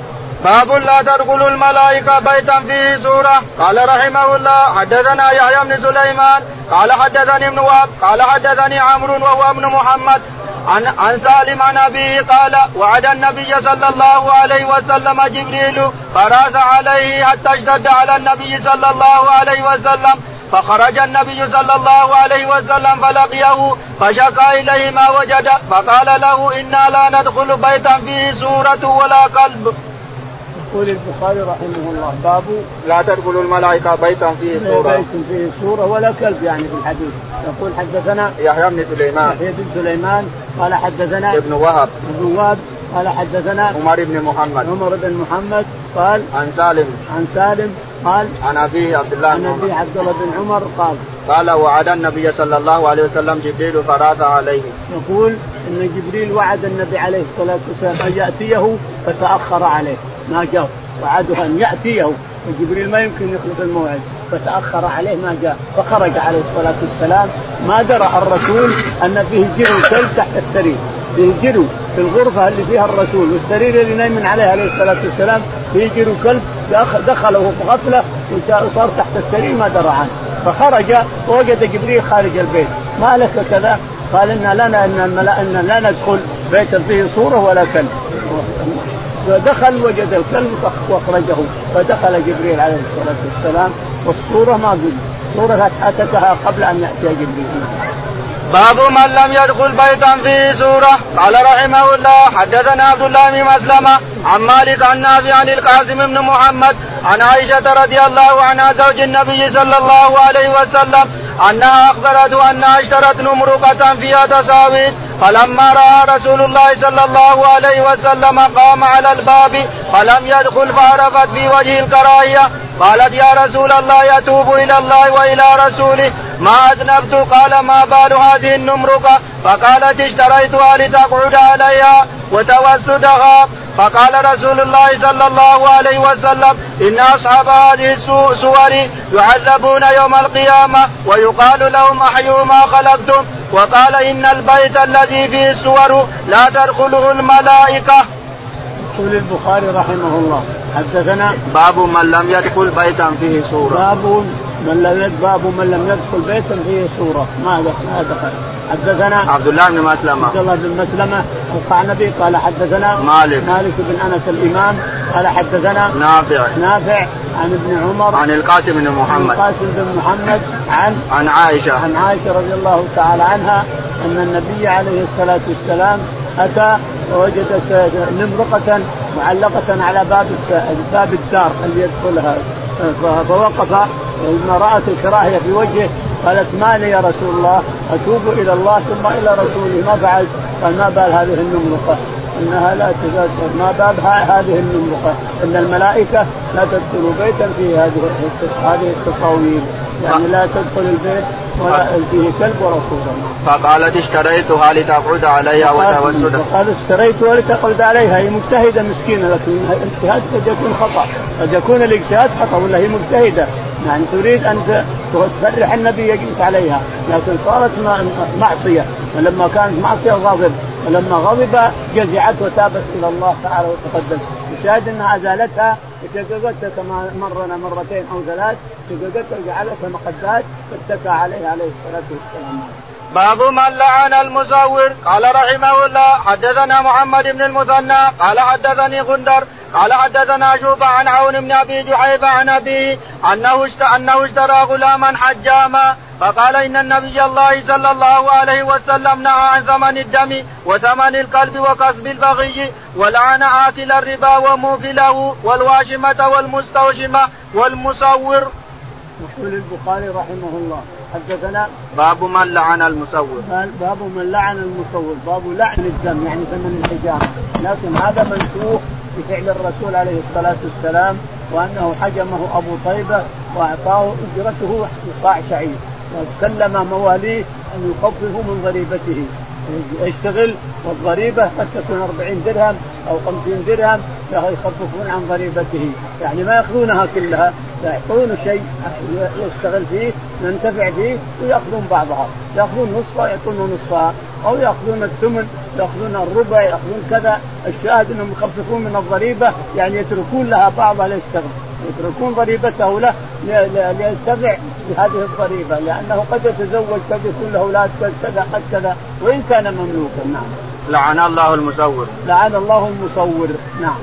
باب لا تدخل الملائكة بيتا فيه سورة. قال رحمه الله حدثنا يحيى بن سليمان قال حدثني ابن وهب قال حدثني عمرو وهو ابن محمد. عن عن سالم عن أبيه قال وعد النبي صلى الله عليه وسلم جبريل فراس عليه حتى اشتد على النبي صلى الله عليه وسلم. فخرج النبي صلى الله عليه وسلم فلقيه فشكى إليه ما وجد فقال له إنا لا ندخل بيتا فيه سورة ولا قلب. يقول البخاري رحمه الله باب لا تدخل الملائكة بيتا فيه سورة. بيت فيه سورة ولا كلب يعني في الحديث. يقول حدثنا يحيى بن سليمان. يحيى بن سليمان قال حدثنا ابن وهب. ابن وهب قال حدثنا عمر بن محمد. عمر بن محمد قال عن سالم. عن سالم قال عن أبيه عبد الله عن أبيه عبد الله بن عمر قال قال وعد النبي صلى الله عليه وسلم جبريل فراث عليه. يقول إن جبريل وعد النبي عليه الصلاة والسلام أن يأتيه فتأخر عليه. ما جاء وعده أن يأتيه. وجبريل ما يمكن يخلف الموعد. فتأخر عليه ما جاء. فخرج عليه الصلاة والسلام. ما درى الرسول أن فيه جرو كلب تحت السرير. فيه جرو في الغرفة اللي فيها الرسول والسرير اللي نايم عليه عليه الصلاة والسلام. فيه جرو كلب دخله في غفلة وصار تحت السرير ما درى عنه. فخرج ووجد جبريل خارج البيت. ما لك كذا؟ قال إن لنا إن لا ندخل بيتا فيه صورة ولا كلب. فدخل وجد الكلب واخرجه فدخل جبريل عليه الصلاة والسلام. والصورة ما قلت. صورة أتتها قبل أن يأتي جبريل. باب من لم يدخل بيتا فيه سورة. قال رحمه الله حدثنا عبد الله بن مسلمة عن مالك عن نافع عن القاسم بن محمد عن عائشة رضي الله عنها زوج النبي صلى الله عليه وسلم أنها اخبرته أنها اشترت نمرقة فيها تصاوير فلما رأى رسول الله صلى الله عليه وسلم قام على الباب فلم يدخل فعرفت في وجه الكراهية. قالت يا رسول الله يتوب إلى الله وإلى رسوله. ما أذنبت؟ قال ما بال هذه النمرقة؟ فقالت اشتريتها لتقعد عليها وتوسدها. فقال رسول الله صلى الله عليه وسلم إن أصحاب هذه السور يعذبون يوم القيامة ويقال لهم أحيوا ما خلقتم وقال إن البيت الذي فيه السور لا تدخله الملائكة. يقول البخاري رحمه الله حدثنا باب من لم يدخل بيتا فيه سورة. باب من لم باب من لم يدخل بيتا فيه سورة. ما دخل ما دخل حدثنا عبد الله بن مسلمة. عبد الله بن مسلمة القعنبي قال حدثنا مالك. مالك بن أنس الإمام قال حدثنا نافع. نافع عن ابن عمر عن القاسم بن محمد. القاسم بن محمد عن عن عائشة. عن عائشة رضي الله تعالى عنها أن النبي عليه الصلاة والسلام أتى ووجد نمرقة معلقة على باب باب الدار اللي يدخلها فوقف لما رأت الكراهية في وجهه قالت ما لي يا رسول الله؟ أتوب إلى الله ثم إلى رسوله. ما فعلت قال ما بال هذه النمرقة. إنها لا تزال ما باب هذه النمرقة. إن الملائكة لا تدخل بيتا فيه هذه هذه التصاوير. يعني لا تدخل البيت ولا فيه كلب ولا صوره فقالت اشتريتها لتقعد عليها وتوسد فقال اشتريتها لتقعد عليها. هي مجتهدة مسكينة لكن الاجتهاد قد يكون خطأ. قد يكون الاجتهاد خطأ ولا هي مجتهدة؟ يعني تريد أن تفرح النبي يجلس عليها. لكن صارت معصية. ولما كانت معصية غضب. ولما غضب جزعت وتابت إلى الله تعالى وتقدم الشاهد أنها أزالتها. شققتها كما مرنا مرتين أو ثلاث. شققتها وجعلتها مخدات فاتكى عليه عليه الصلاة والسلام. باب من لعن المزور قال رحمه الله حدثنا محمد بن المثنى قال حدثني غندر قال حدثنا شوبة عن عون بن أبي جحيفة عن أبيه أنه أنه اشترى غلاما حجاما فقال إن النبي الله صلى الله عليه وسلم نهى عن ثمن الدم وثمن الكلب وكسب البغي ولعن آكل الربا وموكله والواشمة والمستوشمة والمصور. يقول البخاري رحمه الله حدثنا باب من لعن المصور باب من لعن المصور باب لعن الدم يعني ثمن الحجامه لكن هذا منسوخ بفعل الرسول عليه الصلاة والسلام وأنه حجمه أبو طيبة وأعطاه أجرته صاع شعير. وكلم مواليه أن يخففوا من ضريبته يشتغل والضريبة قد تكون 40 درهم أو 50 درهم يخففون عن ضريبته. يعني ما يأخذونها كلها يعطون شيء يشتغل فيه ينتفع فيه ويأخذون بعضها. يأخذون نصفها يعطونه نصفها. أو يأخذون الثمن يأخذون الربع يأخذون كذا. الشاهد أنهم يخففون من الضريبة يعني يتركون لها بعضها ليشتغل. يتركون ضريبته له لينتفع بهذه الضريبه لأنه قد يتزوج قد يكون له أولاد قد كذا قد كذا وإن كان مملوكا نعم. لعن الله المصور. لعن الله المصور نعم.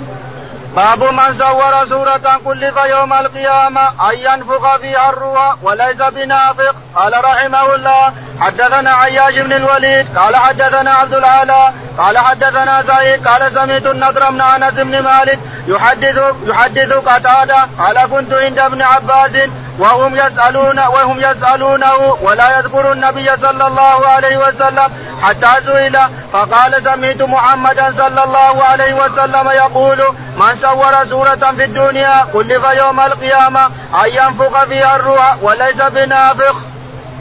باب من صور سورة كلف يوم القيامة أن ينفخ فيها الروح وليس بنافق قال رحمه الله حدثنا عياش بن الوليد قال حدثنا عبد العالى قال حدثنا زيد قال سمعت النضر بن أنس بن مالك يحدث يحدث قتادة قال كنت عند ابن عباس وهم يسألون وهم يسألونه ولا يذكر النبي صلى الله عليه وسلم حتى سئل فقال سمعت محمدا صلى الله عليه وسلم يقول من صور سورة في الدنيا كلف يوم القيامة أن ينفخ فيها الروح وليس بنافخ.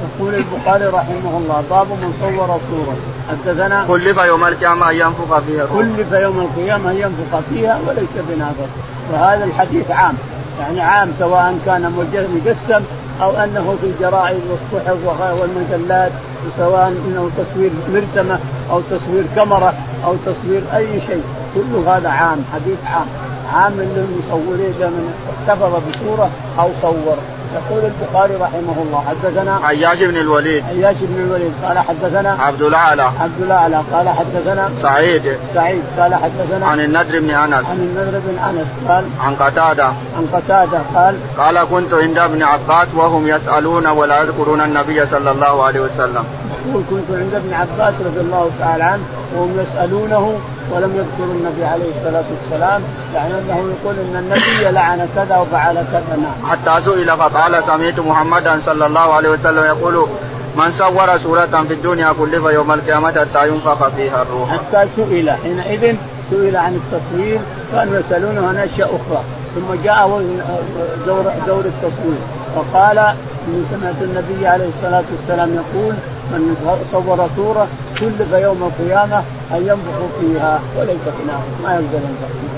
يقول البخاري رحمه الله باب من صور صورة حدثنا كلف يوم القيامة أن ينفخ فيها الروح. كلف يوم القيامة أن ينفخ فيها وليس بنافخ وهذا الحديث عام يعني عام سواء كان مجسم أو أنه في الجرائد والصحف والمجلات وسواء إنه تصوير مرسمه أو تصوير كاميرا أو تصوير أي شيء. كل هذا عام حديث عام. عام للمصورين من احتفظ بصورة أو صور يقول البخاري رحمه الله حدثنا عياش بن الوليد. عياش بن الوليد قال حدثنا عبد الأعلى. عبد الأعلى قال حدثنا سعيد. سعيد قال حدثنا عن النذر بن أنس. عن النذر بن أنس قال عن قتادة. عن قتادة قال قال كنت عند ابن عباس وهم يسألون ولا يذكرون النبي صلى الله عليه وسلم. يقول كنت عند ابن عباس رضي الله تعالى عنه وهم يسألونه ولم يذكروا النبي عليه الصلاة والسلام يعني أنه يقول إن النبي لعن كذا وفعل كذا نعم. حتى سئل فقال سمعت محمدا صلى الله عليه وسلم يقول من صور سورة في الدنيا كلف يوم القيامة حتى ينفخ فيها الروح. حتى سئل حينئذ سئل عن التصوير كانوا يسألونه عن أشياء أخرى ثم جاء دور دور التصوير وقال اني سمعت النبي عليه الصلاة والسلام يقول من صور صوره كلف يوم القيامة أن ينفخ فيها وليس هناك ما يقدر ينفخ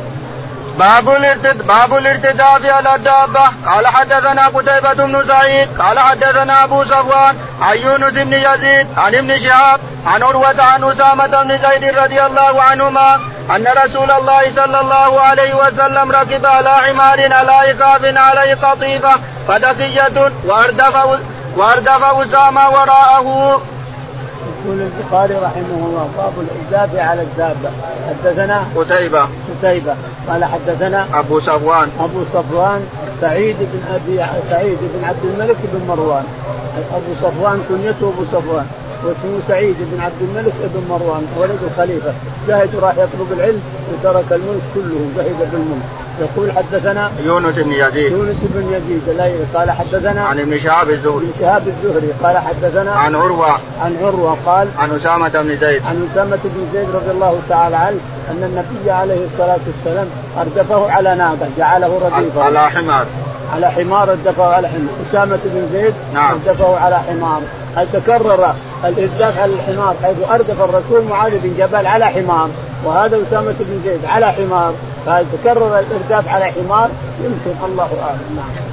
باب الارتد باب الارتداد على الدابة. قال حدثنا قتيبة بن سعيد قال حدثنا أبو صفوان عن يونس بن يزيد عن ابن شهاب عن عروة عن أسامة بن زيد رضي الله عنهما أن رسول الله صلى الله عليه وسلم ركب على حمار على إخاف عليه قطيفة فدقية وأردف وأردف أسامة وراءه. يقول البخاري رحمه الله باب الإجابة على الدابه حدثنا قتيبة. قتيبة. قال حدثنا أبو صفوان. أبو صفوان سعيد بن أبي سعيد بن عبد الملك بن مروان. أبو صفوان كنيته أبو صفوان واسمه سعيد بن عبد الملك بن مروان ولد الخليفه زهد وراح يطلب العلم وترك الملك كله زهد بالملك. يقول حدثنا يونس بن يزيد. يونس بن يزيد قال حدثنا عن ابن شهاب الزهري. بن شهاب الزهري قال حدثنا عن عروة. عن عروة قال عن أسامة بن زيد. عن أسامة بن زيد رضي الله تعالى عنه أن النبي عليه الصلاة والسلام أردفه على ناقه جعله رديفا على حمار. على حمار ردفه على حمار. أسامة بن زيد نعم. ردفه على حمار. هل تكرر الإرداف على الحمار حيث أردف الرسول معاذ بن جبل على حمار. وهذا أسامة بن زيد على حمار. فهل تكرر الارداف على حمار يمكن الله أعلم. نعم.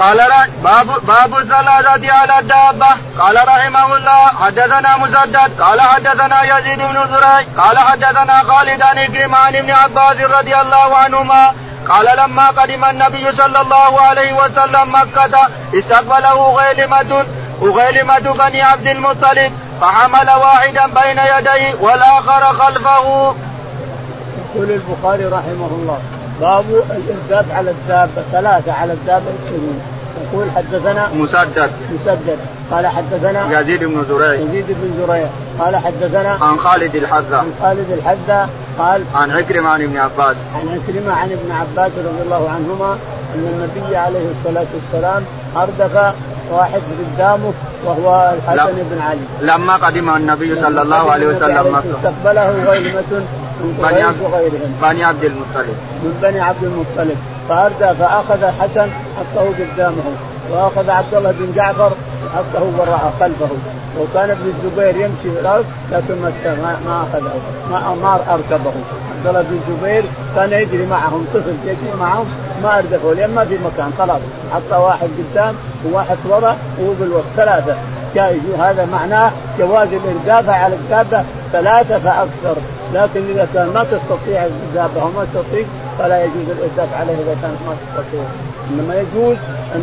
قال باب باب الثلاثة على الدابة. قال رحمه الله حدثنا مسدد. قال حدثنا يزيد بن زريع. قال حدثنا خالد عن إكرمة عن ابن عباس رضي الله عنهما. قال لما قدم النبي صلى الله عليه وسلم مكة استقبله غيلمة وغيلمة بني عبد المطلب. فحمل واحدا بين يديه والآخر خلفه. يقول البخاري رحمه الله باب الارداف على الدابة ثلاثة على الدابة السنين يقول حدثنا مسدد. مسدد. قال حدثنا يزيد بن زريع. يزيد بن زريع. قال حدثنا عن خالد الحذا عن خالد الحذا قال عن عكرمة عن ابن عباس. عن عكرمة عن ابن عباس رضي الله عنهما أن النبي عليه الصلاة والسلام اردف واحد قدامه وهو الحسن بن علي. لما قدم النبي صلى الله عليه وسلم مكة استقبله غيلمة من بني عبد- وغيرهم. بني عبد المطلب. من بني عبد المطلب. فأردى فأخذ الحسن حطه قدامه وأخذ عبد الله بن جعفر حطه وراءه خلفه وكان ابن الزبير يمشي في الأرض لكن ما ما أخذه ما ما أركبه. عبد الله بن الزبير كان يجري معهم طفل يجري معهم ما أردفه لأن ما في مكان خلاص. حط واحد قدام وواحد وراء وهو بالوسط ثلاثة. جائز. هذا معناه جواز الإرداف على الدابة ثلاثة فأكثر. لكن إذا كان ما تستطيع الإرداف أو ما تستطيع فلا يجوز الإرداف عليه إذا كانت ما تستطيع. إنما يجوز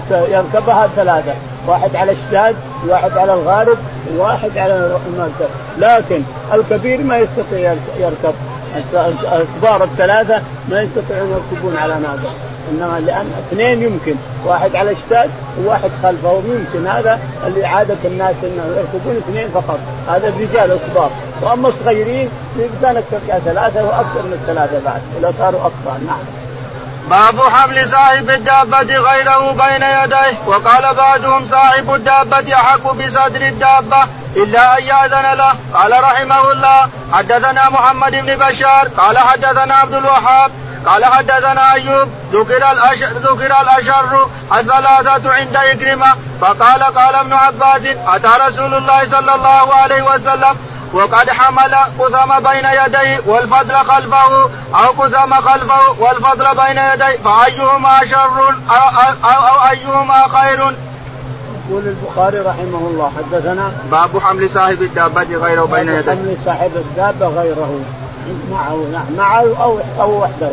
ت- يركبها ثلاثة. واحد على الشداد واحد على الغارب وواحد على المركب. لكن الكبير ما يستطيع يرك- يركب. الكبار الثلاثة ما يستطيعون يركبون على ناقة. انما لأن اثنين يمكن واحد على الشتات وواحد خلفه يمكن هذا اللي عادة الناس إنه يركبون اثنين فقط هذا الرجال الكبار. وأما الصغيرين كانت ترجع ثلاثة وأكثر من الثلاثه بعد إذا صاروا اكبر نعم. باب حمل صاحب الدابة غيره بين يديه وقال بعضهم صاحب الدابة أحق بصدر الدابة إلا أن يأذن له. قال رحمه الله حدثنا محمد بن بشار قال حدثنا عبد الوهاب قال حدثنا أيوب ذكر الأشر ذكر الأشر الثلاثة عند إكرمة فقال قال ابن عباس أتى رسول الله صلى الله عليه وسلم وقد حمل قثم بين يديه والفضل خلفه أو قثم خلفه والفضل بين يديه فأيهما شر أو, أو, أو, أو أيهما خير؟ يقول البخاري رحمه الله حدثنا باب حمل صاحب الدابة غيره بين يديه. حمل صاحب الدابة غيره معه معه أو أو وحده.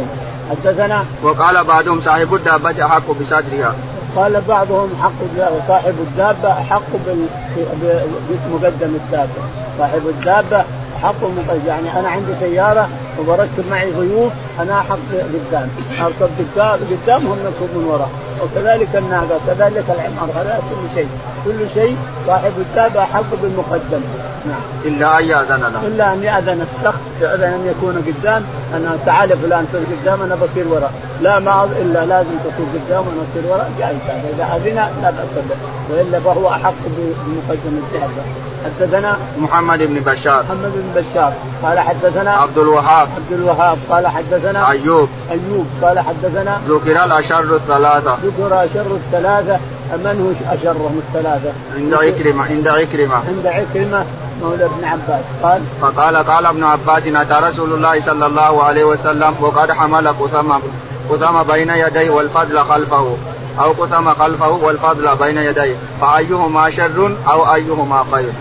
حدثنا وقال بعضهم صاحب الدابة أحق بصدرها. قال بعضهم حق صاحب الدابة أحق بمقدم الدابة. صاحب الدابة أحق مقدم يعني أنا عندي سيارة وبركب معي ضيوف أنا أحق قدام أركب قدام هم يركبون من وراء. وكذلك الناقة كذلك العمار. هذا كل شيء. كل شيء صاحب الدابة أحق بالمقدم. نعم. إلا أن يأذن له. إلا أن يأذن الشخص يأذن أن يكون قدام أنا تعال فلان صير قدام أنا بصير وراء. لا ما إلا لازم تصير قدام وأنا أصير وراء. جائز إذا أذن لا بأس به. وإلا فهو أحق بمقدم الدابه حدثنا محمد بن بشار. محمد بن بشار. قال حدثنا عبد الوهاب. عبد الوهاب. قال حدثنا أيوب. أيوب. قال حدثنا ذكر الأشر الثلاثة. ذكر اشر الثلاثة. من هو أشرهم الثلاثة؟ عند عكرمة. عند عكرمة. عند عكرمة مولى ابن عباس. قال فقال قال ابن عباس أتى رسول الله صلى الله عليه وسلم وقد حمل قثم قثم بين يديه والفضل خلفه أو قثم خلفه والفضل بين يديه فأيهما شر أو أيهما خير.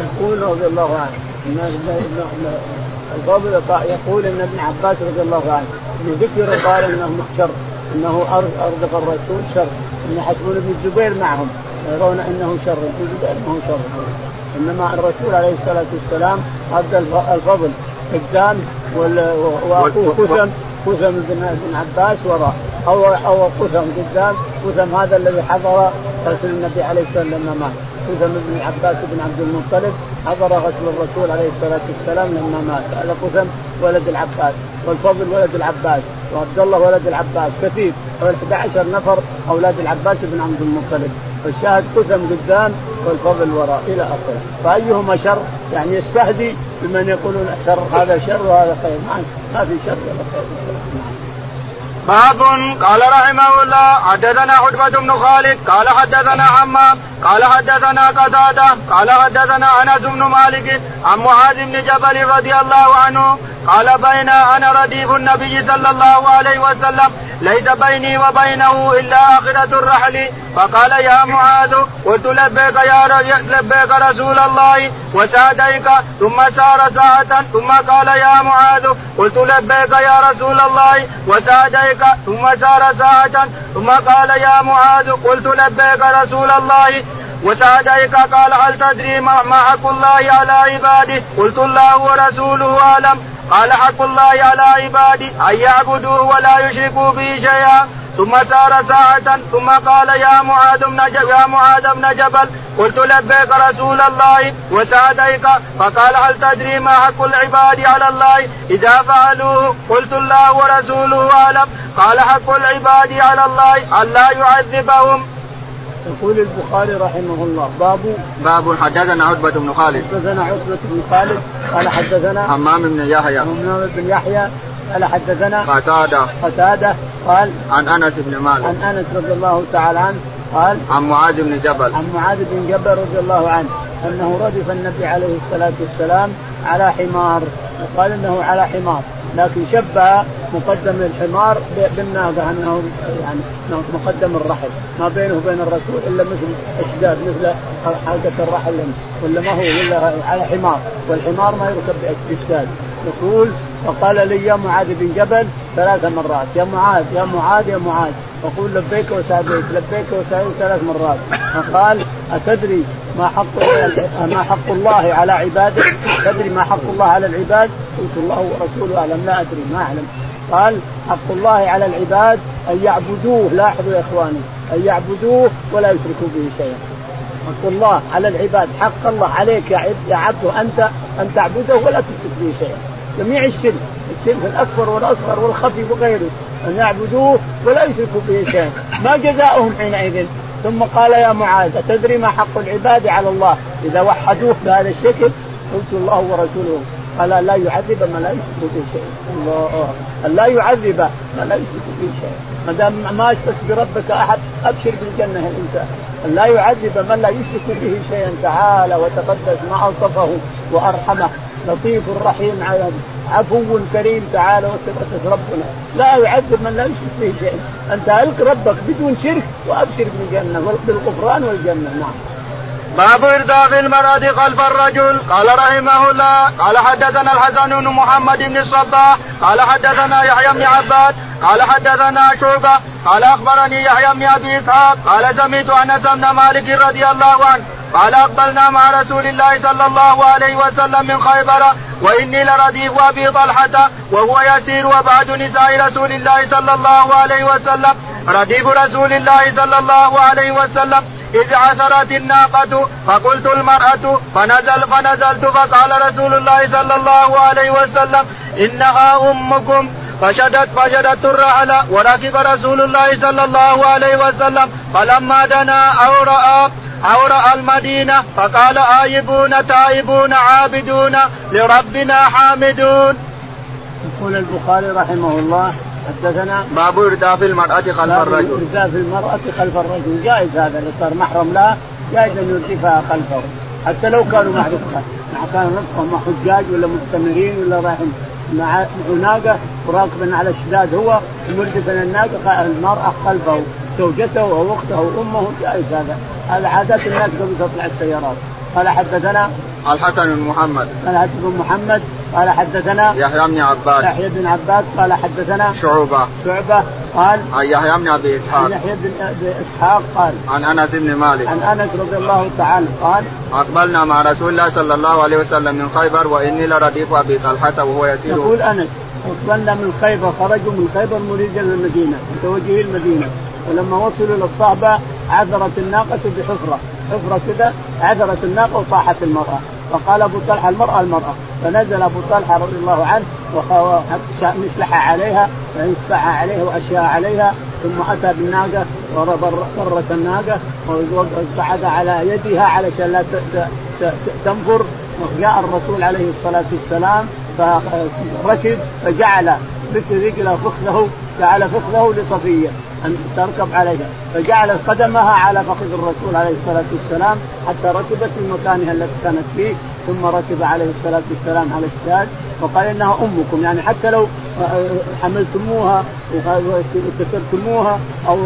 يقول رضي الله عنه الفضل يقول إن ابن عباس رضي الله عنه انه ذكر قال إنه شر إنه اردف الرسول شر إن يحسبون ابن الزبير معهم يرون إنه شر ابن الزبير إنه شر. إنما الرسول عليه الصلاة والسلام ادى الف- الفضل قدام وال- واخوه وال- كثم كثم بن بن عباس وراء أو أو قثم قدام قثم هذا الذي حضر غسل النبي عليه الصلاة والسلام. لما مات قثم بن عباس بن عبد المطلب حضر غسل الرسول عليه الصلاة والسلام لما مات. هذا قثم ولد العباس والفضل ولد العباس وعبد الله ولد العباس. كثير. 11 نفر أولاد العباس بن عبد المطلب. فالشاهد قثم قدام والفضل وراء. إلى آخره. فأيهما شر؟ يعني يستهدي بمن يقولون شر هذا شر وهذا خير. ما في شر ولا خير. باب قال رحمه الله حدثنا حجبة بن خالد قال حدثنا حمام قال حدثنا قتادة قال حدثنا أنس بن مالك عن معاذ بن جبل رضي الله عنه قال بين أنا رديف النبي صلى الله عليه وسلم ليس بيني وبينه إلا آخرة الرحل. فقال يا معاذ قلت لبيك يا لبيك رسول الله وسعديك ثم سار ساعة ثم قال يا معاذ قلت لبيك يا رسول الله وسعديك ثم سار ساعة ثم قال يا معاذ قلت لبيك رسول الله وسعديك قال هل تدري ما حق الله على عباده؟ قلت الله ورسوله أعلم. قال حق الله على عباده أن يعبدوه ولا يشركوا به شيئا. ثم سار ساعة ثم قال يا معاذ بن يا معاذ بن جبل قلت لبيك رسول الله وسعديك. فقال هل تدري ما حق العباد على الله؟ إذا فعلوه قلت الله ورسوله أعلم. قال حق العباد على الله أن لا يعذبهم. يقول البخاري رحمه الله باب باب حدثنا عتبة بن خالد. حدثنا عتبة بن خالد قال حدثنا حمام بن يحيى. حمام بن يحيى قال حدثنا قتادة. قتادة قال عن أنس بن مالك. عن أنس رضي الله تعالى عنه قال عن معاذ بن جبل. عن معاذ بن جبل رضي الله عنه أنه ردف النبي عليه الصلاة والسلام على حمار وقال إنه على حمار. لكن شبه مقدم الحمار بالناقة انه يعني مقدم الرحل. ما بينه وبين الرسول إلا مثل إشداد مثل حلقه الرحل ولا ما هو إلا على حمار. والحمار ما يركب بإشداد. يقول فقال لي يا معاذ بن جبل ثلاث مرات يا معاذ يا معاذ يا معاذ. فقول لبيك وسعديك لبيك وسعديك ثلاث مرات. فقال أتدري ما حق ما حق الله على عباده؟ تدري ما حق الله على العباد؟ قلت الله ورسوله أعلم لا أدري ما أعلم. قال حق الله على العباد أن يعبدوه لاحظوا يا إخواني أن يعبدوه ولا يشركوا به شيئا. حق الله على العباد حق الله عليك يا عبد يا عبد أنت أن تعبده ولا تشرك به شيئا. جميع الشرك الشرك الأكبر والأصغر والخفي وغيره. أن يعبدوه ولا يشركوا به شيئا. ما جزاؤهم حينئذ. ثم قال يا معاذ أتدري ما حق العباد على الله؟ إذا وحدوه بهذا الشكل قلت الله ورسوله. قال لا يعذب من لا يشرك به شيء الله. لا يعذب من لا يشرك به شيء ما دام ما أشرك بربك أحد أبشر بالجنة يا إنسان. لا يعذب من لا يشرك به شيئا. تعالى وتقدس ما أوصفه وأرحمه. لطيف رحيم عفو كريم تعالى وتقدس ربنا. لا يعذب من لا يشرك به شيئا. أنت الق ربك بدون شرك وابشر بالجنة بالغفران والجنة. نعم. باب إرداف المرأة خلف الرجل؟ قال رحمه الله. قال حدثنا الحسن بن محمد بن الصباح قال حدثنا يحيى بن عباد. قال حدثنا شعبة. قال أخبرني يحيى بن أبي إسحاق. قال سمعت أنس بن مالك رضي الله عنه قال أقبلنا مع رسول الله صلى الله عليه وسلم من خيبر وإني لرديف أبي طلحة وهو يسير وبعد نساء رسول الله صلى الله عليه وسلم. رديف رسول الله صلى الله عليه وسلم إذ عثرت الناقة فقلت المرأة فنزل فنزلت فقال رسول الله صلى الله عليه وسلم إنها أمكم. فشدت فشدت الرحل وركب رسول الله صلى الله عليه وسلم فلما دنا أو رأى أو رأى المدينة فقال آيبون تائبون عابدون لربنا حامدون. يقول البخاري رحمه الله حدثنا باب إرداف المرأة خلف الرجل. إرداف المرأة خلف الرجل. جائز هذا اللي صار محرم. لها جائز أن يردفها خلفه. حتى لو كانوا مع رفقة. مع كانوا رفقة مع حجاج ولا مستمرين ولا رايحين. مع ناقة وراكبا على الشداد هو ومردفا الناقة المرأة خلفه. زوجته واخته وامه جائز هذا. هذا عادات الناس قبل تطلع السيارات. قال حدثنا الحسن بن محمد. قال حدثنا بن محمد قال حدثنا يحيى بن عباس يحيى بن عباس قال حدثنا شعبة. شعبة قال عن يحيى بن أبي إسحاق. عن يحيى بن إسحاق قال عن أنس بن مالك. عن أنس رضي الله تعالى قال أقبلنا مع رسول الله صلى الله عليه وسلم من خيبر وإني لرديف أبي طلحة وهو يسير. يقول أنس وصلنا من خيبر خرجوا من خيبر مريدين المدينة متوجهين المدينة. ولما وصلوا إلى الصحبه عثرت الناقة بحفرة. حفرة كذا عثرت الناقة وطاحت المرأة. فقال أبو طلحة المرأة المرأة. فنزل أبو طلحة رضي الله عنه ومسلح عليها وانسفح عليها وأشياء عليها ثم أتى بالناقة وبرت الناقة وقعد على يدها علشان لا تنفر. وجاء الرسول عليه الصلاة والسلام فركب فجعل رجله فخذه جعل فخذه لصفية أن تركب عليها. فجعل قدمها على فخذ الرسول عليه الصلاة والسلام حتى ركبت في مكانها التي كانت فيه ثم ركب عليه الصلاة والسلام على الشاة. وقال إنها أمكم يعني حتى لو حملتموها وكسرتموها أو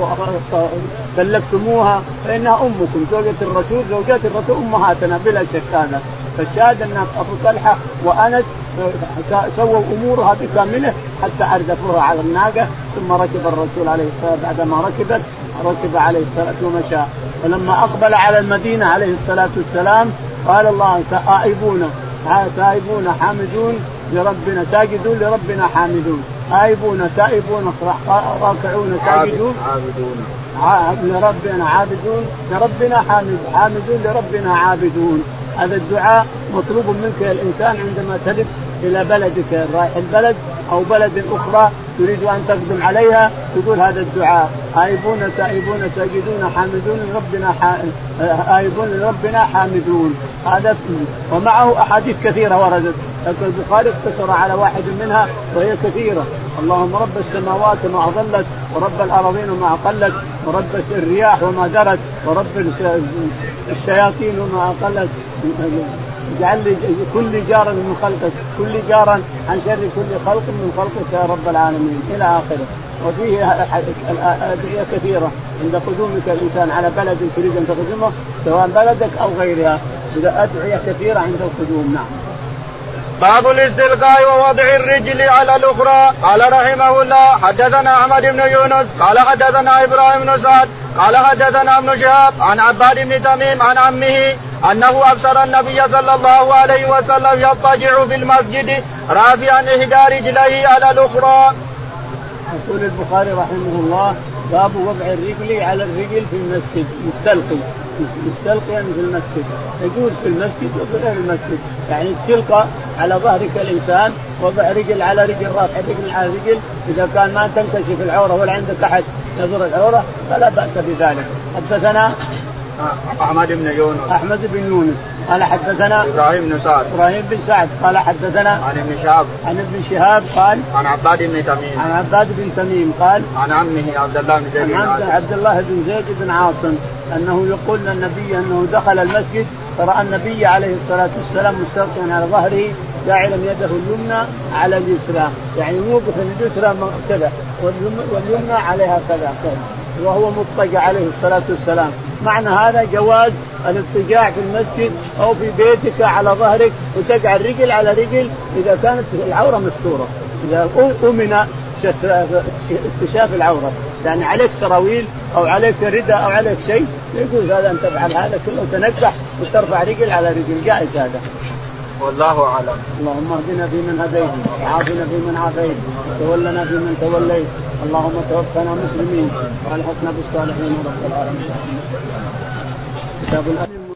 كلفتموها فإنها أمكم. زوجة الرسول زوجات الرسول أمهاتنا بلا شك هذا. فالشاهد أن أبو طلحة وأنس سووا أمورها بكامله. حتى اردفوها على الناقة ثم ركب الرسول عليه الصلاة والسلام بعدما ركبت ركب عليه الصلاة ومشى. فلما أقبل على المدينة عليه الصلاة والسلام قال الله تائبون تائبون حامدون لربنا ساجدون لربنا حامدون. آيبون تائبون راكعون ساجدون عابدون لربنا عابدون لربنا حامد حامدون لربنا عابدون. هذا الدعاء مطلوب منك يا الإنسان عندما تلف إلى بلدك رايح البلد أو بلد أخرى تريد أن تقدم عليها تقول هذا الدعاء. آيبون تائبون ساجدون حامدون لربنا آيبون لربنا حامدون. هذا ومعه أحاديث كثيرة وردت. لكن البخاري اقتصر على واحد منها وهي كثيرة. اللهم رب السماوات ما اضلت ورب الارضين وما أقلت ورب الرياح وما درت ورب الشياطين وما أقلت. اجعل كل جار من خلقك كل جارا عن شر كل خلق من خلقك يا رب العالمين إلى آخره. وفيه أدعية كثيرة عند قدومك الإنسان على بلد تريد أن تقدمه سواء بلدك أو غيرها. أدعية كثيرة عند القدوم نعم. باب الاستلقاء ووضع الرجل على الأخرى. قال رحمه الله حدثنا أحمد بن يونس قال حدثنا إبراهيم بن سعد قال حدثنا ابن شهاب عن عباد بن تميم عن عمه أنه أبصر النبي صلى الله عليه وسلم يضطجع في المسجد رافعا إحدى رجليه على الأخرى. يقول البخاري رحمه الله باب وضع الرجل على الرجل في المسجد مستلقي مستلقيا في المسجد. يجوز في المسجد وفي غير المسجد. يعني استلقى على ظهرك الإنسان وضع رجل على رجل رافع رجل على رجل. إذا كان ما تنكشف العورة ولا عندك أحد يضر العورة فلا بأس بذلك. حدثنا أحمد بن يونس. أحمد بن يونس. قال حدثنا إبراهيم بن سعد. إبراهيم بن سعد. قال حدثنا عن ابن شهاب. عن ابن شهاب قال عن عباد بن تميم. عن عباد بن تميم قال عن عمه عبد الله بن زيد بن عاصم. عبد الله بن زيد بن عاصم أنه يقول النبي أنه دخل المسجد فراى النبي عليه الصلاة والسلام مستلقيا على ظهره جاعلا يده اليمنى على اليسرى. يعني موقف اليسرى كذا. واليمنى عليها كذا. كذا وهو مضطجع عليه الصلاة والسلام. معنى هذا جواز الاضطجاع في المسجد أو في بيتك على ظهرك وتجعل رجل على رجل إذا كانت العورة مستورة. إذا أمن اكتشاف العورة. يعني عليك سراويل أو عليك رداء أو عليك شيء يجوز هذا أن تفعل هذا كله تنكح وترفع رجل على رجل. جائز هذا. والله أعلم. اللهم اهدنا فيمن هديت وعافنا فيمن عافيت وتولنا فيمن توليت. اللهم توفنا مسلمين وألحقنا بالصالحين رب العالمين. كتاب الامن